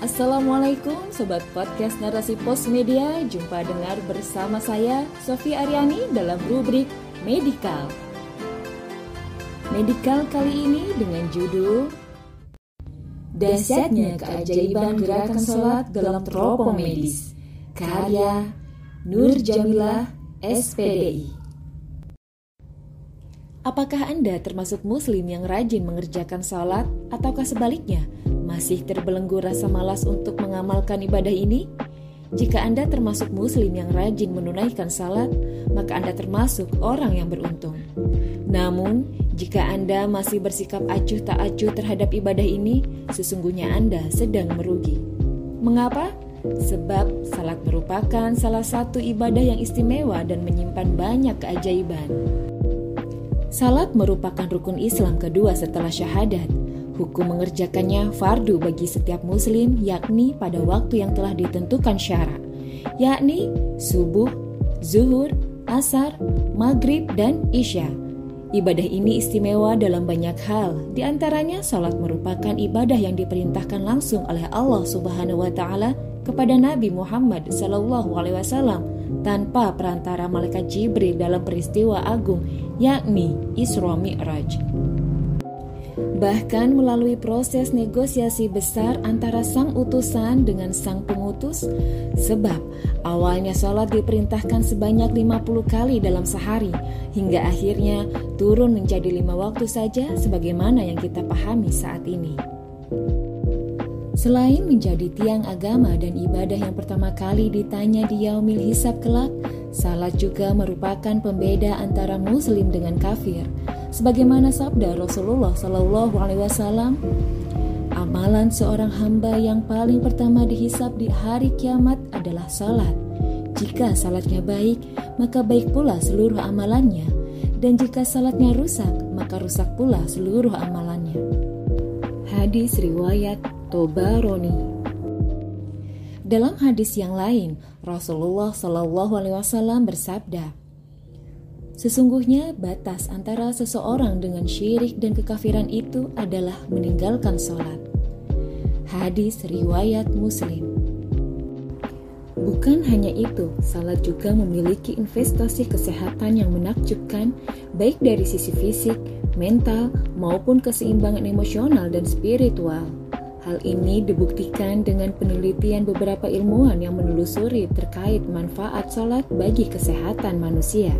Assalamualaikum Sobat Podcast Narasi Pos Media. Jumpa dengar bersama saya Sofi Aryani dalam rubrik Medikal Medikal kali ini dengan judul Dahsyatnya keajaiban gerakan sholat dalam teropong medis Karya Nur Jamilah SPDI Apakah Anda termasuk muslim yang rajin mengerjakan sholat ataukah sebaliknya masih terbelenggu rasa malas untuk mengamalkan ibadah ini? Jika Anda termasuk muslim yang rajin menunaikan salat, maka Anda termasuk orang yang beruntung. Namun, jika Anda masih bersikap acuh tak acuh terhadap ibadah ini, sesungguhnya Anda sedang merugi. Mengapa? Sebab salat merupakan salah satu ibadah yang istimewa dan menyimpan banyak keajaiban. Salat merupakan rukun Islam kedua setelah syahadat. Hukum mengerjakannya fardu bagi setiap muslim yakni pada waktu yang telah ditentukan syarak, yakni subuh, zuhur, asar, maghrib, dan isya. Ibadah ini istimewa dalam banyak hal, di antaranya salat merupakan ibadah yang diperintahkan langsung oleh Allah Subhanahu wa taala kepada Nabi Muhammad wasallam tanpa perantara malaikat Jibril dalam peristiwa agung yakni Isra Mi'raj. Bahkan melalui proses negosiasi besar antara sang utusan dengan sang pengutus, sebab awalnya sholat diperintahkan sebanyak 50 kali dalam sehari, hingga akhirnya turun menjadi lima waktu saja sebagaimana yang kita pahami saat ini. Selain menjadi tiang agama dan ibadah yang pertama kali ditanya di yaumil hisab kelak, salat juga merupakan pembeda antara muslim dengan kafir. Sebagaimana sabda Rasulullah Shallallahu alaihi wasallam, amalan seorang hamba yang paling pertama dihisab di hari kiamat adalah salat. Jika salatnya baik, maka baik pula seluruh amalannya, dan jika salatnya rusak, maka rusak pula seluruh amalannya. Hadis riwayat Tobaroni. Dalam hadis yang lain, Rasulullah Shallallahu Alaihi Wasallam bersabda, Sesungguhnya batas antara seseorang dengan syirik dan kekafiran itu adalah meninggalkan sholat. Hadis riwayat Muslim. Bukan hanya itu, salat juga memiliki investasi kesehatan yang menakjubkan, baik dari sisi fisik, mental, maupun keseimbangan emosional dan spiritual. Hal ini dibuktikan dengan penelitian beberapa ilmuwan yang menelusuri terkait manfaat sholat bagi kesehatan manusia.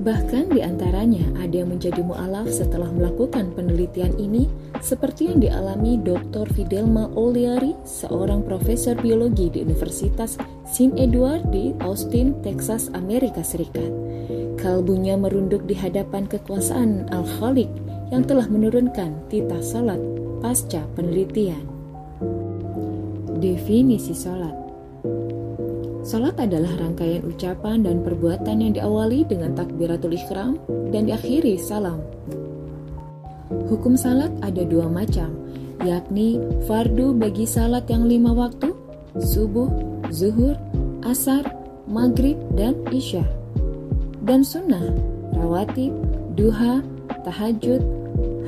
Bahkan di antaranya ada yang menjadi mu'alaf setelah melakukan penelitian ini seperti yang dialami Dr. Fidelma Oliari, seorang profesor biologi di Universitas St. Edward di Austin, Texas, Amerika Serikat. Kalbunya merunduk di hadapan kekuasaan Al-Khaliq yang telah menurunkan titah salat pasca penelitian. Definisi salat Salat adalah rangkaian ucapan dan perbuatan yang diawali dengan takbiratul ikhram dan diakhiri salam. Hukum salat ada dua macam, yakni fardu bagi salat yang lima waktu, subuh, zuhur, asar, maghrib, dan isya. Dan sunnah, rawatib, duha, tahajud,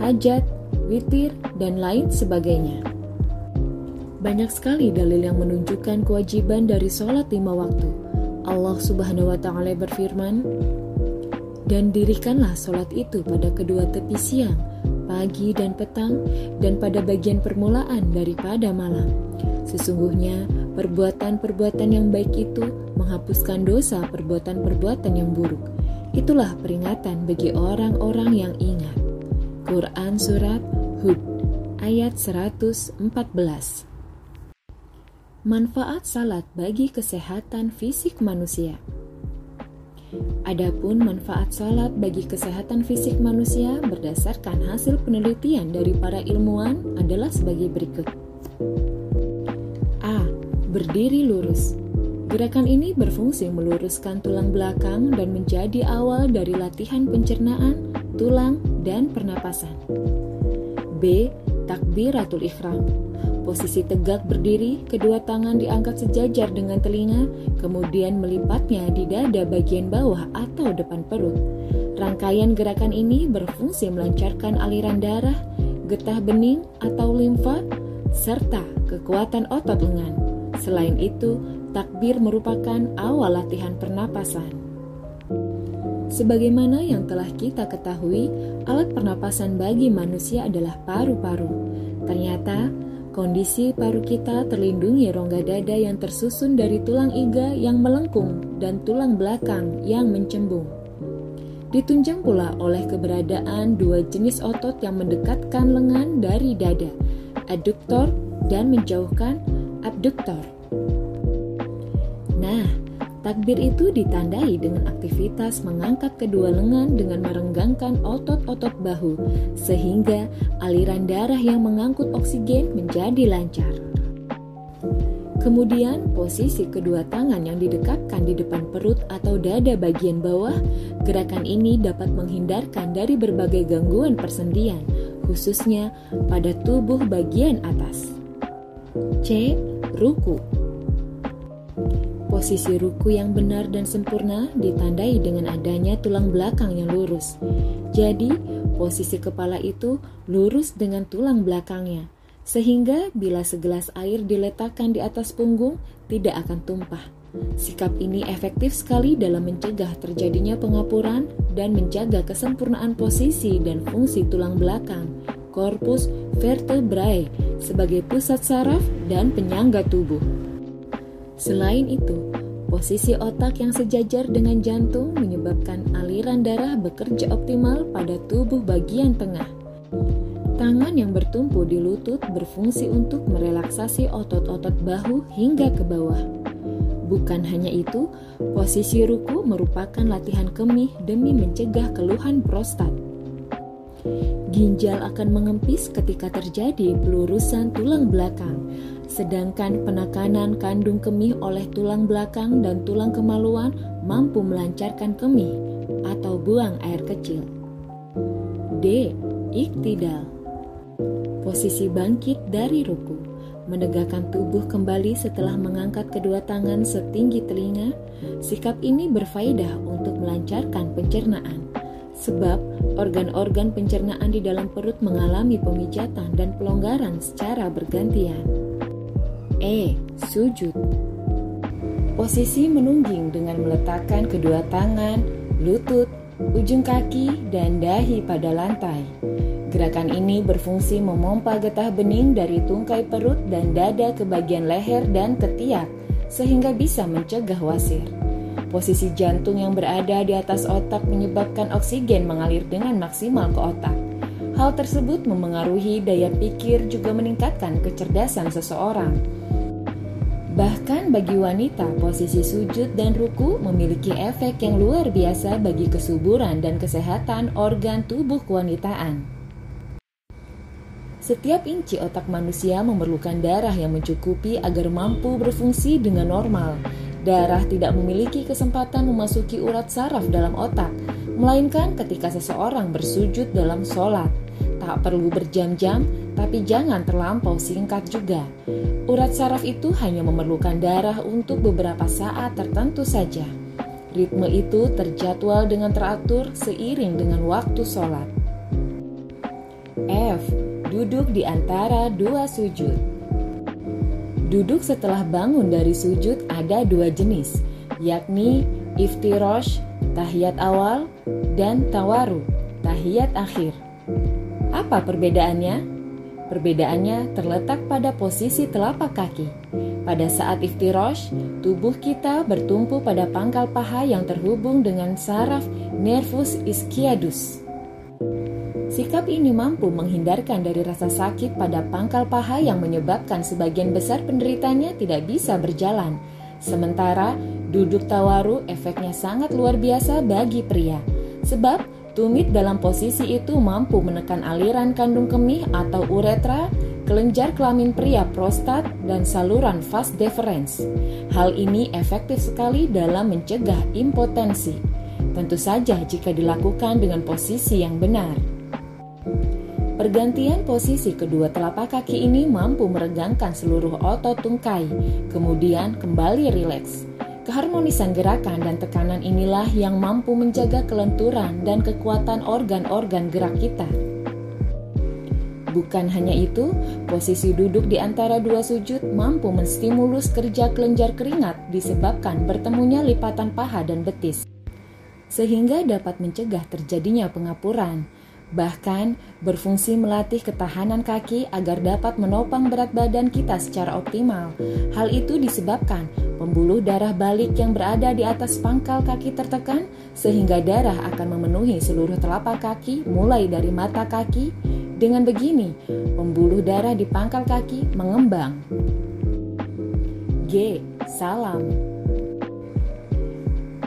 hajat, witir, dan lain sebagainya. Banyak sekali dalil yang menunjukkan kewajiban dari sholat lima waktu. Allah Subhanahu wa Ta'ala berfirman, "Dan dirikanlah sholat itu pada kedua tepi siang, pagi dan petang, dan pada bagian permulaan daripada malam. Sesungguhnya perbuatan-perbuatan yang baik itu menghapuskan dosa perbuatan-perbuatan yang buruk. Itulah peringatan bagi orang-orang yang ingat." Quran Surat Hud ayat 114 Manfaat salat bagi kesehatan fisik manusia Adapun manfaat salat bagi kesehatan fisik manusia berdasarkan hasil penelitian dari para ilmuwan adalah sebagai berikut. A. Berdiri lurus. Gerakan ini berfungsi meluruskan tulang belakang dan menjadi awal dari latihan pencernaan, tulang, dan pernapasan. B. Takbiratul ikhram. Posisi tegak berdiri, kedua tangan diangkat sejajar dengan telinga, kemudian melipatnya di dada bagian bawah atau depan perut. Rangkaian gerakan ini berfungsi melancarkan aliran darah, getah bening atau limfa, serta kekuatan otot lengan. Selain itu, takbir merupakan awal latihan pernapasan. Sebagaimana yang telah kita ketahui, alat pernapasan bagi manusia adalah paru-paru. Ternyata, kondisi paru kita terlindungi rongga dada yang tersusun dari tulang iga yang melengkung dan tulang belakang yang mencembung. Ditunjang pula oleh keberadaan dua jenis otot yang mendekatkan lengan dari dada, aduktor dan menjauhkan abduktor. Nah, takbir itu ditandai dengan aktivitas mengangkat kedua lengan dengan merenggangkan otot-otot bahu, sehingga aliran darah yang mengangkut oksigen menjadi lancar. Kemudian, posisi kedua tangan yang didekatkan di depan perut atau dada bagian bawah, gerakan ini dapat menghindarkan dari berbagai gangguan persendian, khususnya pada tubuh bagian atas. C. Ruku Posisi ruku yang benar dan sempurna ditandai dengan adanya tulang belakang yang lurus. Jadi, posisi kepala itu lurus dengan tulang belakangnya, sehingga bila segelas air diletakkan di atas punggung, tidak akan tumpah. Sikap ini efektif sekali dalam mencegah terjadinya pengapuran dan menjaga kesempurnaan posisi dan fungsi tulang belakang, korpus vertebrae, sebagai pusat saraf dan penyangga tubuh. Selain itu, posisi otak yang sejajar dengan jantung menyebabkan aliran darah bekerja optimal pada tubuh bagian tengah. Tangan yang bertumpu di lutut berfungsi untuk merelaksasi otot-otot bahu hingga ke bawah. Bukan hanya itu, posisi ruku merupakan latihan kemih demi mencegah keluhan prostat. Ginjal akan mengempis ketika terjadi pelurusan tulang belakang, sedangkan penekanan kandung kemih oleh tulang belakang dan tulang kemaluan mampu melancarkan kemih atau buang air kecil. D. Iktidal Posisi bangkit dari ruku Menegakkan tubuh kembali setelah mengangkat kedua tangan setinggi telinga Sikap ini berfaedah untuk melancarkan pencernaan Sebab organ-organ pencernaan di dalam perut mengalami pemijatan dan pelonggaran secara bergantian. E. Sujud Posisi menungging dengan meletakkan kedua tangan, lutut, ujung kaki, dan dahi pada lantai. Gerakan ini berfungsi memompa getah bening dari tungkai perut dan dada ke bagian leher dan ketiak, sehingga bisa mencegah wasir. Posisi jantung yang berada di atas otak menyebabkan oksigen mengalir dengan maksimal ke otak. Hal tersebut memengaruhi daya pikir juga meningkatkan kecerdasan seseorang. Bahkan bagi wanita, posisi sujud dan ruku memiliki efek yang luar biasa bagi kesuburan dan kesehatan organ tubuh kewanitaan. Setiap inci otak manusia memerlukan darah yang mencukupi agar mampu berfungsi dengan normal. Darah tidak memiliki kesempatan memasuki urat saraf dalam otak, melainkan ketika seseorang bersujud dalam sholat. Tak perlu berjam-jam, tapi jangan terlampau singkat juga. Urat saraf itu hanya memerlukan darah untuk beberapa saat tertentu saja. Ritme itu terjadwal dengan teratur seiring dengan waktu sholat. F. Duduk di antara dua sujud. Duduk setelah bangun dari sujud ada dua jenis, yakni iftirosh, tahiyat awal, dan tawaru, tahiyat akhir. Apa perbedaannya? Perbedaannya terletak pada posisi telapak kaki. Pada saat iftirosh, tubuh kita bertumpu pada pangkal paha yang terhubung dengan saraf nervus ischiadus. Sikap ini mampu menghindarkan dari rasa sakit pada pangkal paha yang menyebabkan sebagian besar penderitanya tidak bisa berjalan. Sementara duduk tawaru efeknya sangat luar biasa bagi pria. Sebab tumit dalam posisi itu mampu menekan aliran kandung kemih atau uretra, kelenjar kelamin pria prostat, dan saluran vas deferens. Hal ini efektif sekali dalam mencegah impotensi. Tentu saja jika dilakukan dengan posisi yang benar. Pergantian posisi kedua telapak kaki ini mampu meregangkan seluruh otot tungkai, kemudian kembali rileks. Keharmonisan gerakan dan tekanan inilah yang mampu menjaga kelenturan dan kekuatan organ-organ gerak kita. Bukan hanya itu, posisi duduk di antara dua sujud mampu menstimulus kerja kelenjar keringat disebabkan bertemunya lipatan paha dan betis, sehingga dapat mencegah terjadinya pengapuran. Bahkan berfungsi melatih ketahanan kaki agar dapat menopang berat badan kita secara optimal. Hal itu disebabkan pembuluh darah balik yang berada di atas pangkal kaki tertekan sehingga darah akan memenuhi seluruh telapak kaki mulai dari mata kaki. Dengan begini, pembuluh darah di pangkal kaki mengembang. G. Salam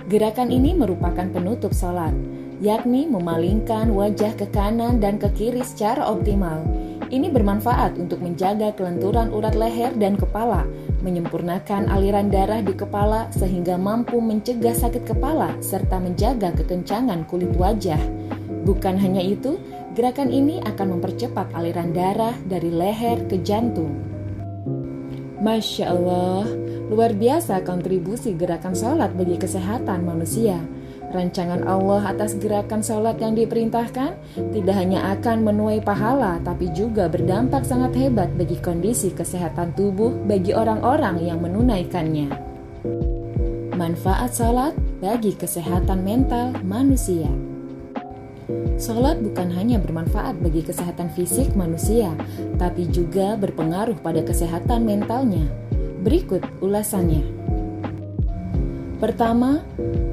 Gerakan ini merupakan penutup salat yakni memalingkan wajah ke kanan dan ke kiri secara optimal. Ini bermanfaat untuk menjaga kelenturan urat leher dan kepala, menyempurnakan aliran darah di kepala sehingga mampu mencegah sakit kepala serta menjaga kekencangan kulit wajah. Bukan hanya itu, gerakan ini akan mempercepat aliran darah dari leher ke jantung. Masya Allah, luar biasa kontribusi gerakan sholat bagi kesehatan manusia. Rancangan Allah atas gerakan sholat yang diperintahkan tidak hanya akan menuai pahala, tapi juga berdampak sangat hebat bagi kondisi kesehatan tubuh bagi orang-orang yang menunaikannya. Manfaat sholat bagi kesehatan mental manusia. Sholat bukan hanya bermanfaat bagi kesehatan fisik manusia, tapi juga berpengaruh pada kesehatan mentalnya. Berikut ulasannya. Pertama,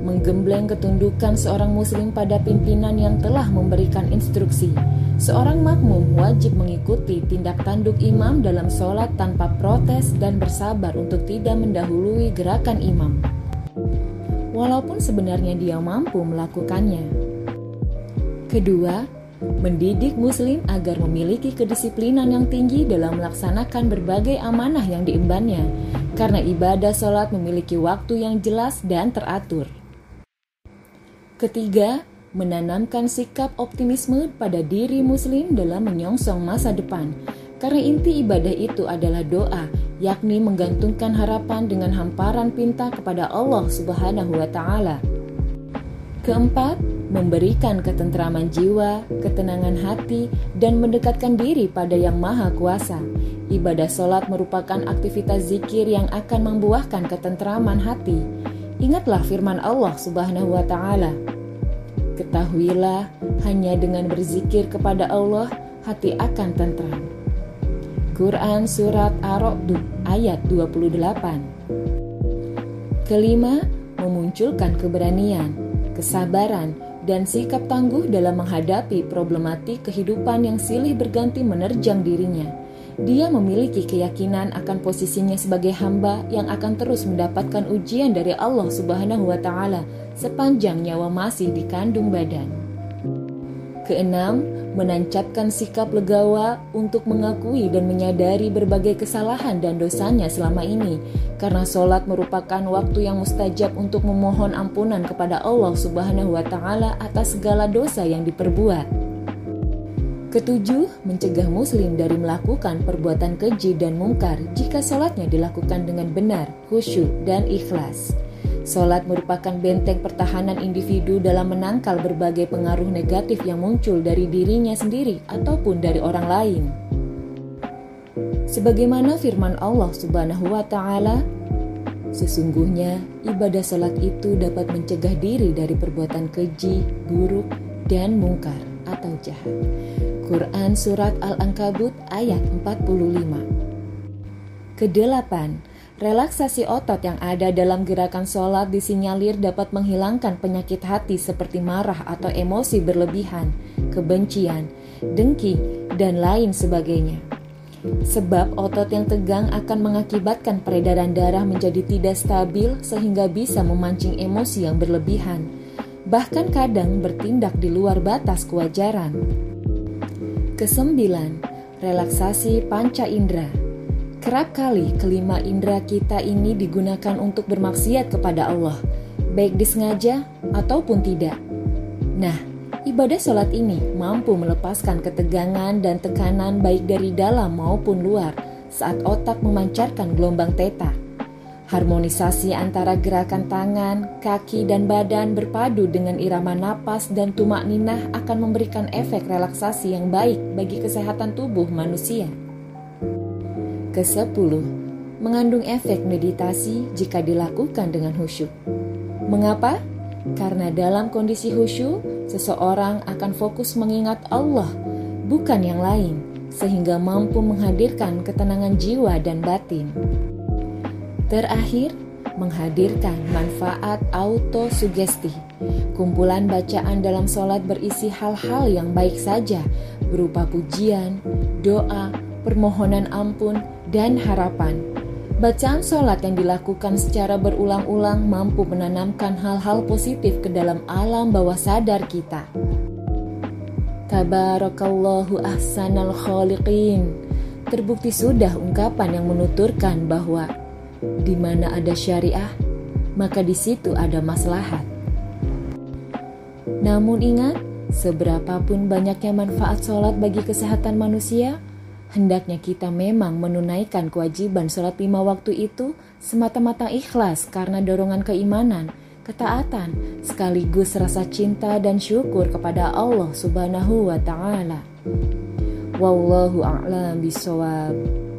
menggembleng ketundukan seorang muslim pada pimpinan yang telah memberikan instruksi. Seorang makmum wajib mengikuti tindak tanduk imam dalam sholat tanpa protes dan bersabar untuk tidak mendahului gerakan imam. Walaupun sebenarnya dia mampu melakukannya. Kedua, mendidik muslim agar memiliki kedisiplinan yang tinggi dalam melaksanakan berbagai amanah yang diembannya karena ibadah sholat memiliki waktu yang jelas dan teratur. Ketiga, menanamkan sikap optimisme pada diri muslim dalam menyongsong masa depan. Karena inti ibadah itu adalah doa, yakni menggantungkan harapan dengan hamparan pinta kepada Allah Subhanahu wa taala. Keempat, memberikan ketentraman jiwa, ketenangan hati, dan mendekatkan diri pada Yang Maha Kuasa. Ibadah sholat merupakan aktivitas zikir yang akan membuahkan ketentraman hati. Ingatlah firman Allah Subhanahu wa Ta'ala: "Ketahuilah, hanya dengan berzikir kepada Allah, hati akan tentram." Quran Surat Ar-Ra'd ayat 28 Kelima, memunculkan keberanian, kesabaran, dan sikap tangguh dalam menghadapi problematik kehidupan yang silih berganti menerjang dirinya. Dia memiliki keyakinan akan posisinya sebagai hamba yang akan terus mendapatkan ujian dari Allah Subhanahu wa taala sepanjang nyawa masih dikandung badan. Keenam, menancapkan sikap legawa untuk mengakui dan menyadari berbagai kesalahan dan dosanya selama ini, karena sholat merupakan waktu yang mustajab untuk memohon ampunan kepada Allah Subhanahu wa Ta'ala atas segala dosa yang diperbuat. Ketujuh, mencegah muslim dari melakukan perbuatan keji dan mungkar jika sholatnya dilakukan dengan benar, khusyuk, dan ikhlas. Sholat merupakan benteng pertahanan individu dalam menangkal berbagai pengaruh negatif yang muncul dari dirinya sendiri ataupun dari orang lain. Sebagaimana firman Allah Subhanahu wa Ta'ala, sesungguhnya ibadah sholat itu dapat mencegah diri dari perbuatan keji, buruk, dan mungkar atau jahat. Quran Surat Al-Ankabut ayat 45 Kedelapan, relaksasi otot yang ada dalam gerakan sholat disinyalir dapat menghilangkan penyakit hati seperti marah atau emosi berlebihan, kebencian, dengki, dan lain sebagainya. Sebab otot yang tegang akan mengakibatkan peredaran darah menjadi tidak stabil sehingga bisa memancing emosi yang berlebihan, bahkan kadang bertindak di luar batas kewajaran. Kesembilan, relaksasi panca indera. Kerap kali kelima indera kita ini digunakan untuk bermaksiat kepada Allah, baik disengaja ataupun tidak. Nah, ibadah sholat ini mampu melepaskan ketegangan dan tekanan baik dari dalam maupun luar saat otak memancarkan gelombang teta. Harmonisasi antara gerakan tangan, kaki, dan badan berpadu dengan irama napas dan tumak ninah akan memberikan efek relaksasi yang baik bagi kesehatan tubuh manusia. Kesepuluh, mengandung efek meditasi jika dilakukan dengan khusyuk. Mengapa? Karena dalam kondisi khusyuk, seseorang akan fokus mengingat Allah, bukan yang lain, sehingga mampu menghadirkan ketenangan jiwa dan batin. Terakhir, menghadirkan manfaat autosugesti. Kumpulan bacaan dalam sholat berisi hal-hal yang baik saja, berupa pujian, doa, permohonan ampun, dan harapan. Bacaan sholat yang dilakukan secara berulang-ulang mampu menanamkan hal-hal positif ke dalam alam bawah sadar kita. Tabarakallahu ahsanal khaliqin. Terbukti sudah ungkapan yang menuturkan bahwa di mana ada syariah, maka di situ ada maslahat. Namun ingat, seberapapun banyaknya manfaat sholat bagi kesehatan manusia, hendaknya kita memang menunaikan kewajiban sholat lima waktu itu semata-mata ikhlas karena dorongan keimanan, ketaatan, sekaligus rasa cinta dan syukur kepada Allah Subhanahu wa Ta'ala. Wallahu a'lam bishawab.